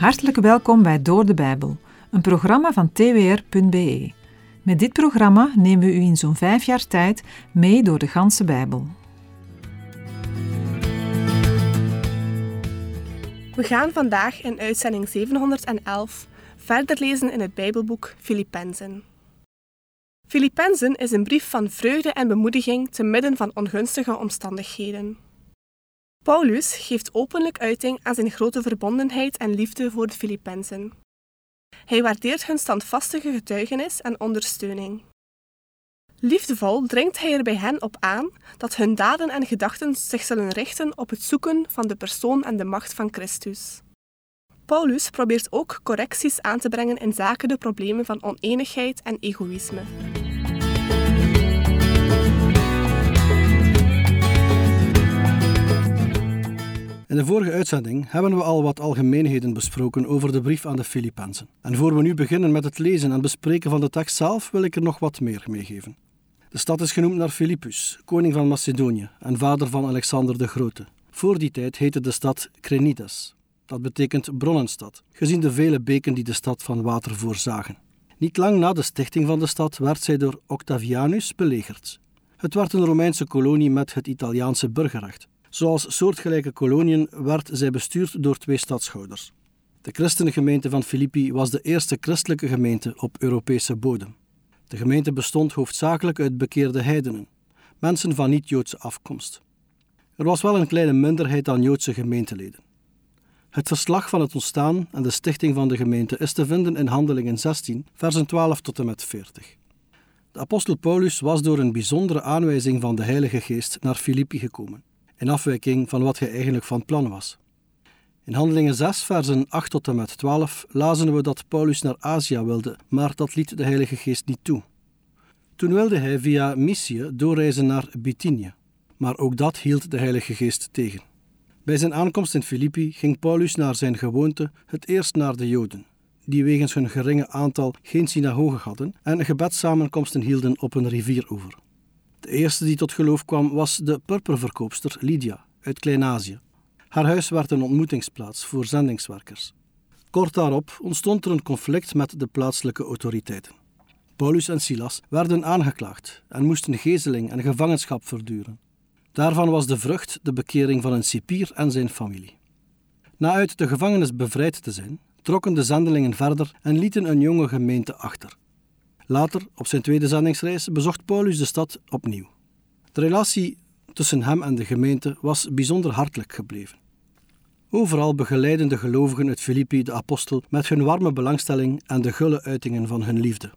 Hartelijk welkom bij Door de Bijbel, een programma van twr.be. Met dit programma nemen we u in zo'n vijf jaar tijd mee door de ganse Bijbel. We gaan vandaag in uitzending 711 verder lezen in het Bijbelboek Filippenzen. Filippenzen is een brief van vreugde en bemoediging te midden van ongunstige omstandigheden. Paulus geeft openlijk uiting aan zijn grote verbondenheid en liefde voor de Filippenzen. Hij waardeert hun standvastige getuigenis en ondersteuning. Liefdevol dringt hij er bij hen op aan dat hun daden en gedachten zich zullen richten op het zoeken van de persoon en de macht van Christus. Paulus probeert ook correcties aan te brengen in zaken de problemen van oneenigheid en egoïsme. In de vorige uitzending hebben we al wat algemeenheden besproken over de brief aan de Filippenzen. En voor we nu beginnen met het lezen en bespreken van de tekst zelf, wil ik er nog wat meer meegeven. De stad is genoemd naar Philippus, koning van Macedonië en vader van Alexander de Grote. Voor die tijd heette de stad Crenidas. Dat betekent bronnenstad, gezien de vele beken die de stad van water voorzagen. Niet lang na de stichting van de stad werd zij door Octavianus belegerd. Het werd een Romeinse kolonie met het Italiaanse burgerrecht. Zoals soortgelijke koloniën werd zij bestuurd door twee stadschouders. De christengemeente van Filippi was de eerste christelijke gemeente op Europese bodem. De gemeente bestond hoofdzakelijk uit bekeerde heidenen, mensen van niet-Joodse afkomst. Er was wel een kleine minderheid aan Joodse gemeenteleden. Het verslag van het ontstaan en de stichting van de gemeente is te vinden in Handelingen 16, versen 12 tot en met 40. De apostel Paulus was door een bijzondere aanwijzing van de Heilige Geest naar Filippi gekomen in afwijking van wat hij eigenlijk van plan was. In Handelingen 6, versen 8 tot en met 12 lazen we dat Paulus naar Azië wilde, maar dat liet de Heilige Geest niet toe. Toen wilde hij via Mysië doorreizen naar Bithynië, maar ook dat hield de Heilige Geest tegen. Bij zijn aankomst in Filippi ging Paulus naar zijn gewoonte het eerst naar de Joden, die wegens hun geringe aantal geen synagoge hadden en gebedssamenkomsten hielden op een rivieroever. De eerste die tot geloof kwam was de purperverkoopster Lydia uit Klein-Azië. Haar huis werd een ontmoetingsplaats voor zendingswerkers. Kort daarop ontstond er een conflict met de plaatselijke autoriteiten. Paulus en Silas werden aangeklaagd en moesten gezeling en gevangenschap verduren. Daarvan was de vrucht de bekering van een cipier en zijn familie. Na uit de gevangenis bevrijd te zijn, trokken de zendelingen verder en lieten een jonge gemeente achter. Later, op zijn tweede zendingsreis, bezocht Paulus de stad opnieuw. De relatie tussen hem en de gemeente was bijzonder hartelijk gebleven. Overal begeleiden de gelovigen uit Filippi de apostel met hun warme belangstelling en de gulle uitingen van hun liefde.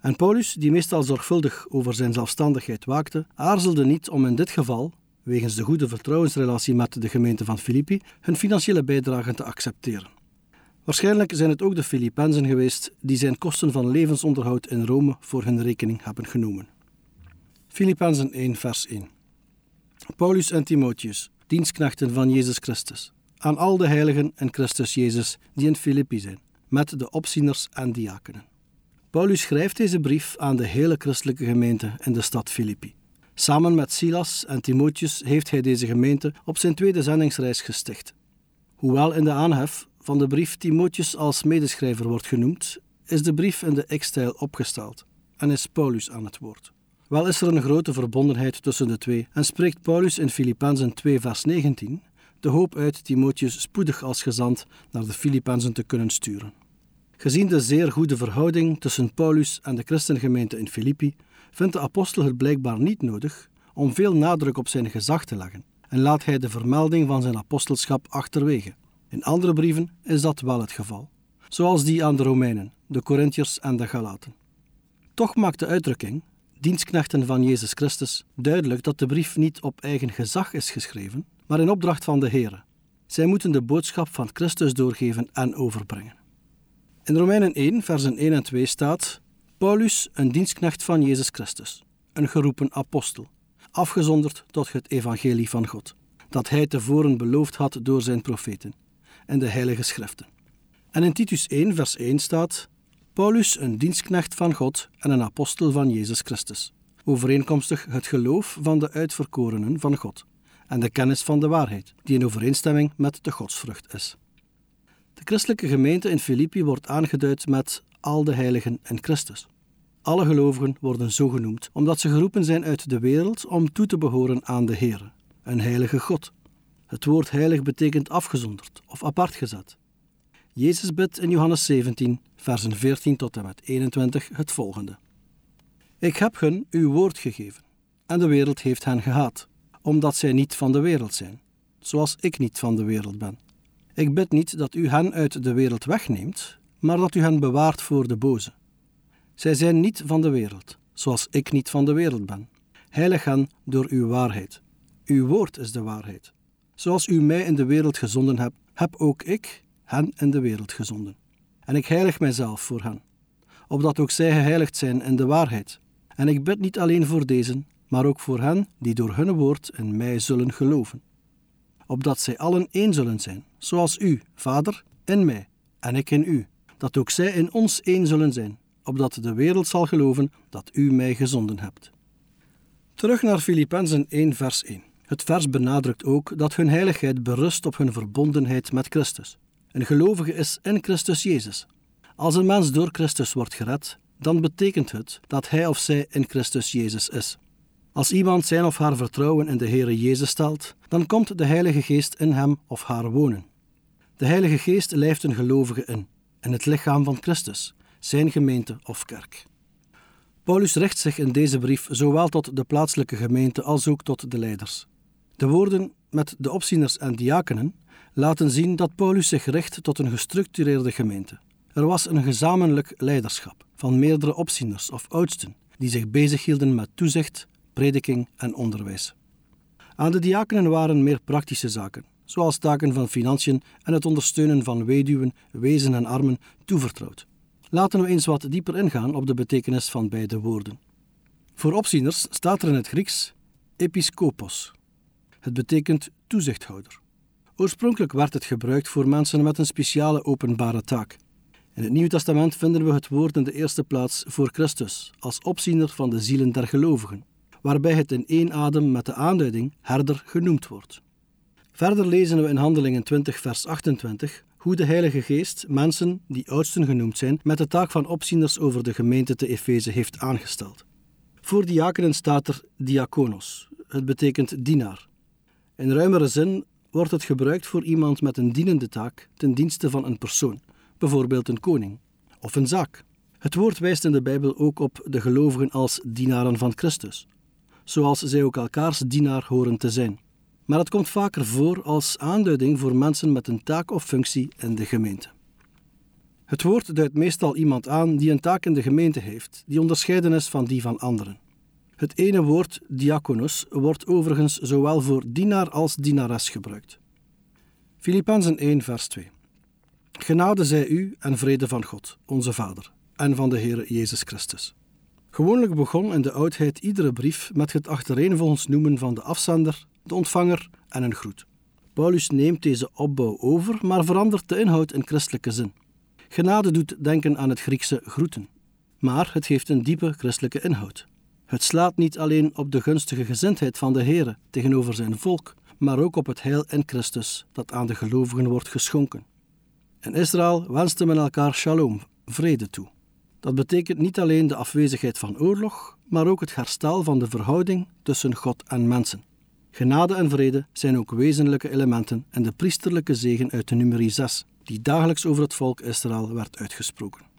En Paulus, die meestal zorgvuldig over zijn zelfstandigheid waakte, aarzelde niet om in dit geval, wegens de goede vertrouwensrelatie met de gemeente van Filippi, hun financiële bijdrage te accepteren. Waarschijnlijk zijn het ook de Filippenzen geweest die zijn kosten van levensonderhoud in Rome voor hun rekening hebben genomen. Filippenzen 1, vers 1. Paulus en Timotheus, dienstknechten van Jezus Christus, aan al de heiligen en Christus Jezus die in Filippi zijn, met de opzieners en diakenen. Paulus schrijft deze brief aan de hele christelijke gemeente in de stad Filippi. Samen met Silas en Timotheus heeft hij deze gemeente op zijn tweede zendingsreis gesticht. Hoewel in de aanhef van de brief Timotheus als medeschrijver wordt genoemd, is de brief in de X-stijl opgesteld en is Paulus aan het woord. Wel is er een grote verbondenheid tussen de twee en spreekt Paulus in Filippenzen 2 vers 19 de hoop uit Timotheus spoedig als gezant naar de Filippenzen te kunnen sturen. Gezien de zeer goede verhouding tussen Paulus en de christengemeente in Filippi, vindt de apostel het blijkbaar niet nodig om veel nadruk op zijn gezag te leggen en laat hij de vermelding van zijn apostelschap achterwege. In andere brieven is dat wel het geval, zoals die aan de Romeinen, de Corinthiërs en de Galaten. Toch maakt de uitdrukking, dienstknechten van Jezus Christus, duidelijk dat de brief niet op eigen gezag is geschreven, maar in opdracht van de Heer. Zij moeten de boodschap van Christus doorgeven en overbrengen. In Romeinen 1, versen 1 en 2 staat: Paulus, een dienstknecht van Jezus Christus, een geroepen apostel, afgezonderd tot het evangelie van God, dat hij tevoren beloofd had door zijn profeten en de Heilige Schriften. En in Titus 1, vers 1 staat: Paulus, een dienstknecht van God en een apostel van Jezus Christus, overeenkomstig het geloof van de uitverkorenen van God en de kennis van de waarheid, die in overeenstemming met de godsvrucht is. De christelijke gemeente in Filippi wordt aangeduid met al de heiligen in Christus. Alle gelovigen worden zo genoemd omdat ze geroepen zijn uit de wereld om toe te behoren aan de Heer, een heilige God. Het woord heilig betekent afgezonderd of apart gezet. Jezus bidt in Johannes 17, versen 14 tot en met 21 het volgende. Ik heb hun uw woord gegeven, en de wereld heeft hen gehaat, omdat zij niet van de wereld zijn, zoals ik niet van de wereld ben. Ik bid niet dat u hen uit de wereld wegneemt, maar dat u hen bewaart voor de boze. Zij zijn niet van de wereld, zoals ik niet van de wereld ben. Heilig hen door uw waarheid. Uw woord is de waarheid. Zoals u mij in de wereld gezonden hebt, heb ook ik hen in de wereld gezonden. En ik heilig mijzelf voor hen, opdat ook zij geheiligd zijn in de waarheid. En ik bid niet alleen voor deze, maar ook voor hen die door hun woord in mij zullen geloven. Opdat zij allen één zullen zijn, zoals u, Vader, in mij en ik in u, dat ook zij in ons één zullen zijn, opdat de wereld zal geloven dat u mij gezonden hebt. Terug naar Filippenzen 1, vers 1. Het vers benadrukt ook dat hun heiligheid berust op hun verbondenheid met Christus. Een gelovige is in Christus Jezus. Als een mens door Christus wordt gered, dan betekent het dat hij of zij in Christus Jezus is. Als iemand zijn of haar vertrouwen in de Heere Jezus stelt, dan komt de Heilige Geest in hem of haar wonen. De Heilige Geest lijft een gelovige in, in het lichaam van Christus, zijn gemeente of kerk. Paulus richt zich in deze brief zowel tot de plaatselijke gemeente als ook tot de leiders. De woorden met de opzieners en diakenen laten zien dat Paulus zich richt tot een gestructureerde gemeente. Er was een gezamenlijk leiderschap van meerdere opzieners of oudsten die zich bezighielden met toezicht, prediking en onderwijs. Aan de diakenen waren meer praktische zaken, zoals taken van financiën en het ondersteunen van weduwen, wezen en armen, toevertrouwd. Laten we eens wat dieper ingaan op de betekenis van beide woorden. Voor opzieners staat er in het Grieks episkopos. Het betekent toezichthouder. Oorspronkelijk werd het gebruikt voor mensen met een speciale openbare taak. In het Nieuw Testament vinden we het woord in de eerste plaats voor Christus als opziener van de zielen der gelovigen, waarbij het in één adem met de aanduiding herder genoemd wordt. Verder lezen we in Handelingen 20, vers 28 hoe de Heilige Geest mensen die oudsten genoemd zijn met de taak van opzieners over de gemeente te Efeze heeft aangesteld. Voor diakenen staat er diakonos, het betekent dienaar. In ruimere zin wordt het gebruikt voor iemand met een dienende taak ten dienste van een persoon, bijvoorbeeld een koning of een zaak. Het woord wijst in de Bijbel ook op de gelovigen als dienaren van Christus, zoals zij ook elkaars dienaar horen te zijn. Maar het komt vaker voor als aanduiding voor mensen met een taak of functie in de gemeente. Het woord duidt meestal iemand aan die een taak in de gemeente heeft, die onderscheiden is van die van anderen. Het ene woord, diakonos, wordt overigens zowel voor dienaar als dienares gebruikt. Filippenzen 1, vers 2. Genade zij u en vrede van God, onze Vader, en van de Heer Jezus Christus. Gewoonlijk begon in de oudheid iedere brief met het achtereenvolgens noemen van de afzender, de ontvanger en een groet. Paulus neemt deze opbouw over, maar verandert de inhoud in christelijke zin. Genade doet denken aan het Griekse groeten, maar het heeft een diepe christelijke inhoud. Het slaat niet alleen op de gunstige gezindheid van de Heere tegenover zijn volk, maar ook op het heil in Christus dat aan de gelovigen wordt geschonken. In Israël wenste men elkaar shalom, vrede toe. Dat betekent niet alleen de afwezigheid van oorlog, maar ook het herstel van de verhouding tussen God en mensen. Genade en vrede zijn ook wezenlijke elementen in de priesterlijke zegen uit de nummerie 6, die dagelijks over het volk Israël werd uitgesproken.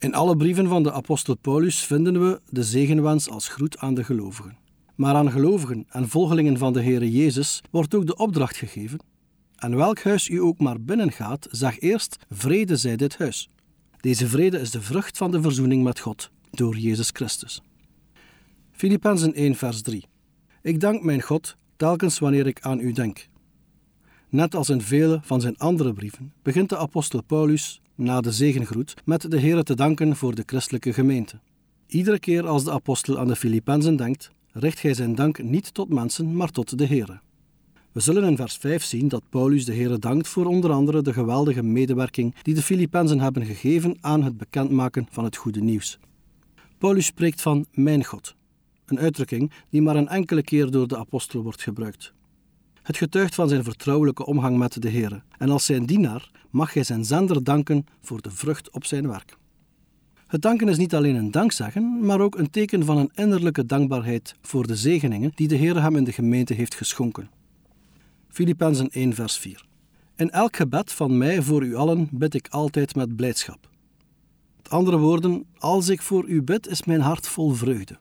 In alle brieven van de apostel Paulus vinden we de zegenwens als groet aan de gelovigen. Maar aan gelovigen en volgelingen van de Heere Jezus wordt ook de opdracht gegeven: En welk huis u ook maar binnengaat, zeg eerst: Vrede zij dit huis. Deze vrede is de vrucht van de verzoening met God door Jezus Christus. Filippenzen 1, vers 3. Ik dank mijn God telkens wanneer ik aan u denk. Net als in vele van zijn andere brieven begint de apostel Paulus na de zegengroet met de Heer te danken voor de christelijke gemeente. Iedere keer als de apostel aan de Filippenzen denkt, richt hij zijn dank niet tot mensen, maar tot de Heer. We zullen in vers 5 zien dat Paulus de Heer dankt voor onder andere de geweldige medewerking die de Filippenzen hebben gegeven aan het bekendmaken van het goede nieuws. Paulus spreekt van mijn God, een uitdrukking die maar een enkele keer door de apostel wordt gebruikt. Het getuigt van zijn vertrouwelijke omgang met de Heer. En als zijn dienaar mag hij zijn zender danken voor de vrucht op zijn werk. Het danken is niet alleen een dankzeggen, maar ook een teken van een innerlijke dankbaarheid voor de zegeningen die de Heer hem in de gemeente heeft geschonken. Filippenzen 1 vers 4 In elk gebed van mij voor u allen bid ik altijd met blijdschap. Met andere woorden, als ik voor u bid, is mijn hart vol vreugde.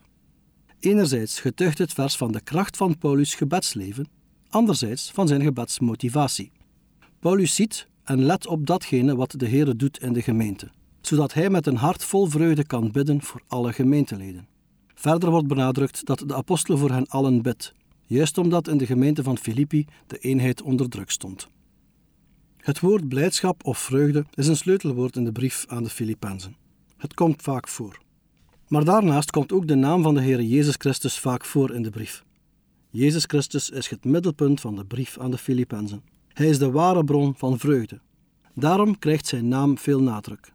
Enerzijds getuigt het vers van de kracht van Paulus' gebedsleven, anderzijds van zijn gebedsmotivatie. Paulus ziet en let op datgene wat de Heer doet in de gemeente, zodat hij met een hart vol vreugde kan bidden voor alle gemeenteleden. Verder wordt benadrukt dat de apostel voor hen allen bidt, juist omdat in de gemeente van Filippi de eenheid onder druk stond. Het woord blijdschap of vreugde is een sleutelwoord in de brief aan de Filippenzen. Het komt vaak voor. Maar daarnaast komt ook de naam van de Heer Jezus Christus vaak voor in de brief. Jezus Christus is het middelpunt van de brief aan de Filippenzen. Hij is de ware bron van vreugde. Daarom krijgt zijn naam veel nadruk.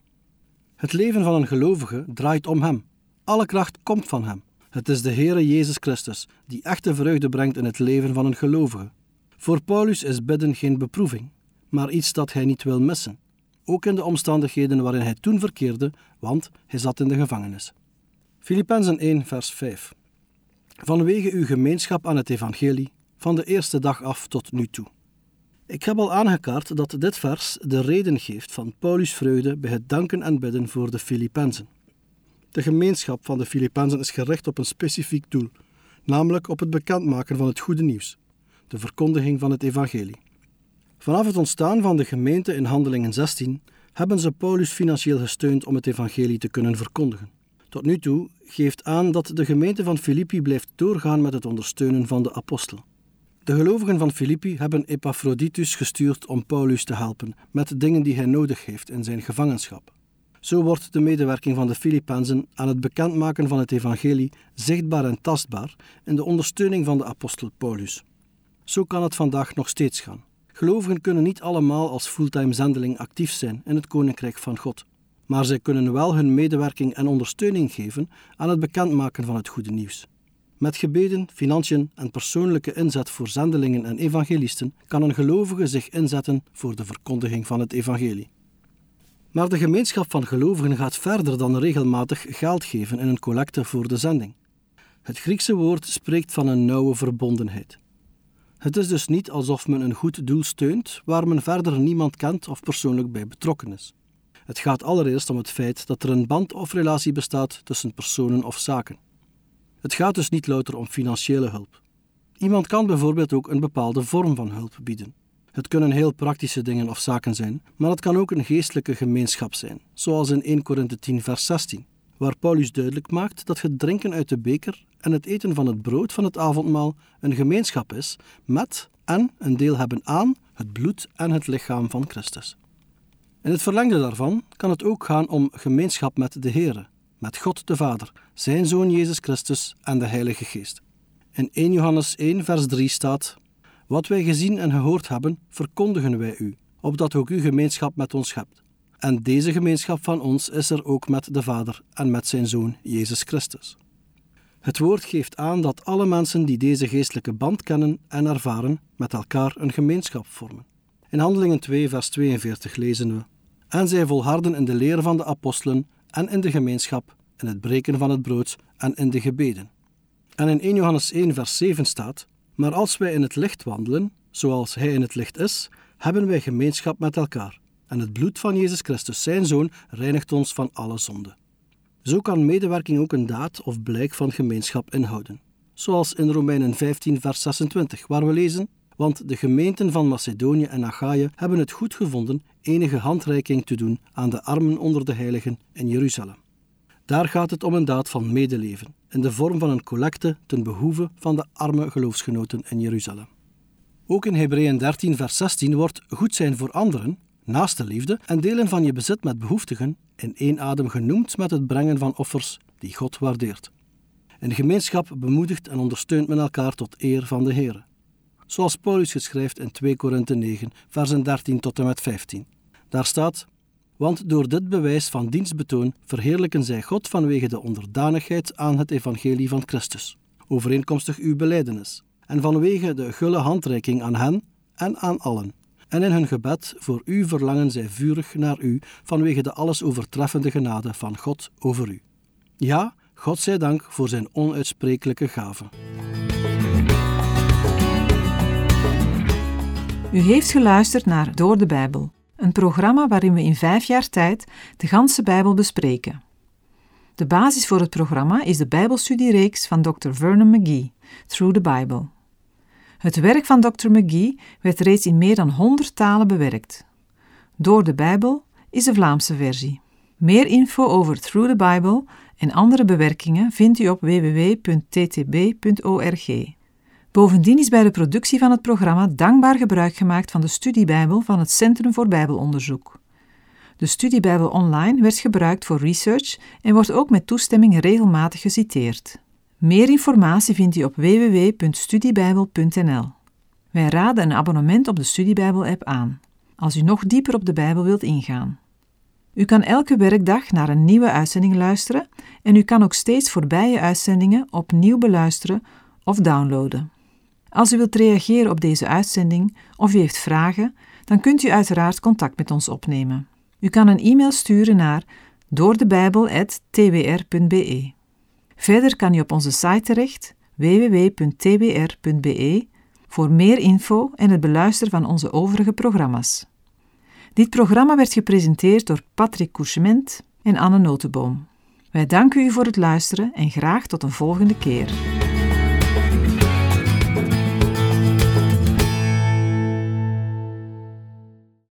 Het leven van een gelovige draait om Hem. Alle kracht komt van Hem. Het is de Heere Jezus Christus die echte vreugde brengt in het leven van een gelovige. Voor Paulus is bidden geen beproeving, maar iets dat hij niet wil missen. Ook in de omstandigheden waarin hij toen verkeerde, want hij zat in de gevangenis. Filippenzen 1, vers 5. Vanwege uw gemeenschap aan het evangelie, van de eerste dag af tot nu toe. Ik heb al aangekaart dat dit vers de reden geeft van Paulus' vreugde bij het danken en bidden voor de Filippenzen. De gemeenschap van de Filippenzen is gericht op een specifiek doel, namelijk op het bekendmaken van het goede nieuws, de verkondiging van het evangelie. Vanaf het ontstaan van de gemeente in Handelingen 16 hebben ze Paulus financieel gesteund om het evangelie te kunnen verkondigen. Tot nu toe geeft aan dat de gemeente van Filippi blijft doorgaan met het ondersteunen van de apostel. De gelovigen van Filippi hebben Epaphroditus gestuurd om Paulus te helpen met dingen die hij nodig heeft in zijn gevangenschap. Zo wordt de medewerking van de Filippenzen aan het bekendmaken van het evangelie zichtbaar en tastbaar in de ondersteuning van de apostel Paulus. Zo kan het vandaag nog steeds gaan. Gelovigen kunnen niet allemaal als fulltime zendeling actief zijn in het koninkrijk van God, maar zij kunnen wel hun medewerking en ondersteuning geven aan het bekendmaken van het goede nieuws. Met gebeden, financiën en persoonlijke inzet voor zendelingen en evangelisten kan een gelovige zich inzetten voor de verkondiging van het evangelie. Maar de gemeenschap van gelovigen gaat verder dan regelmatig geld geven in een collecte voor de zending. Het Griekse woord spreekt van een nauwe verbondenheid. Het is dus niet alsof men een goed doel steunt waar men verder niemand kent of persoonlijk bij betrokken is. Het gaat allereerst om het feit dat er een band of relatie bestaat tussen personen of zaken. Het gaat dus niet louter om financiële hulp. Iemand kan bijvoorbeeld ook een bepaalde vorm van hulp bieden. Het kunnen heel praktische dingen of zaken zijn, maar het kan ook een geestelijke gemeenschap zijn, zoals in 1 Korinthe 10 vers 16, waar Paulus duidelijk maakt dat het drinken uit de beker en het eten van het brood van het avondmaal een gemeenschap is met en een deel hebben aan het bloed en het lichaam van Christus. In het verlengde daarvan kan het ook gaan om gemeenschap met de Heer, met God de Vader, zijn Zoon Jezus Christus en de Heilige Geest. In 1 Johannes 1 vers 3 staat wat wij gezien en gehoord hebben, verkondigen wij u, opdat ook u gemeenschap met ons hebt. En deze gemeenschap van ons is er ook met de Vader en met zijn Zoon Jezus Christus. Het woord geeft aan dat alle mensen die deze geestelijke band kennen en ervaren, met elkaar een gemeenschap vormen. In Handelingen 2, vers 42 lezen we: En zij volharden in de leer van de apostelen en in de gemeenschap, in het breken van het brood en in de gebeden. En in 1 Johannes 1, vers 7 staat: maar als wij in het licht wandelen, zoals Hij in het licht is, hebben wij gemeenschap met elkaar. En het bloed van Jezus Christus, zijn Zoon, reinigt ons van alle zonde. Zo kan medewerking ook een daad of blijk van gemeenschap inhouden. Zoals in Romeinen 15, vers 26, waar we lezen: Want de gemeenten van Macedonië en Achaïe hebben het goed gevonden enige handreiking te doen aan de armen onder de heiligen in Jeruzalem. Daar gaat het om een daad van medeleven, in de vorm van een collecte ten behoeve van de arme geloofsgenoten in Jeruzalem. Ook in Hebreeën 13, vers 16 wordt goed zijn voor anderen, naast de liefde en delen van je bezit met behoeftigen in één adem genoemd met het brengen van offers die God waardeert. In gemeenschap bemoedigt en ondersteunt men elkaar tot eer van de Heer. Zoals Paulus geschrijft in 2 Korinthe 9, versen 13 tot en met 15. Daar staat: want door dit bewijs van dienstbetoon verheerlijken zij God vanwege de onderdanigheid aan het evangelie van Christus, overeenkomstig uw beleidenis, en vanwege de gulle handreiking aan hen en aan allen. En in hun gebed voor u verlangen zij vurig naar u vanwege de alles overtreffende genade van God over u. Ja, God zij dank voor zijn onuitsprekelijke gave. U heeft geluisterd naar Door de Bijbel, een programma waarin we in vijf jaar tijd de ganse Bijbel bespreken. De basis voor het programma is de Bijbelstudiereeks van Dr. Vernon McGee, Through the Bible. Het werk van Dr. McGee werd reeds in meer dan 100 talen bewerkt. Door de Bijbel is de Vlaamse versie. Meer info over Through the Bible en andere bewerkingen vindt u op www.ttb.org. Bovendien is bij de productie van het programma dankbaar gebruik gemaakt van de studiebijbel van het Centrum voor Bijbelonderzoek. De studiebijbel online werd gebruikt voor research en wordt ook met toestemming regelmatig geciteerd. Meer informatie vindt u op www.studiebijbel.nl. Wij raden een abonnement op de Studiebijbel-app aan, als u nog dieper op de Bijbel wilt ingaan. U kan elke werkdag naar een nieuwe uitzending luisteren en u kan ook steeds voorbije uitzendingen opnieuw beluisteren of downloaden. Als u wilt reageren op deze uitzending of u heeft vragen, dan kunt u uiteraard contact met ons opnemen. U kan een e-mail sturen naar doordebijbel.twr.be. Verder kan u op onze site terecht www.twr.be voor meer info en het beluisteren van onze overige programma's. Dit programma werd gepresenteerd door Patrick Couchement en Anne Notenboom. Wij danken u voor het luisteren en graag tot een volgende keer.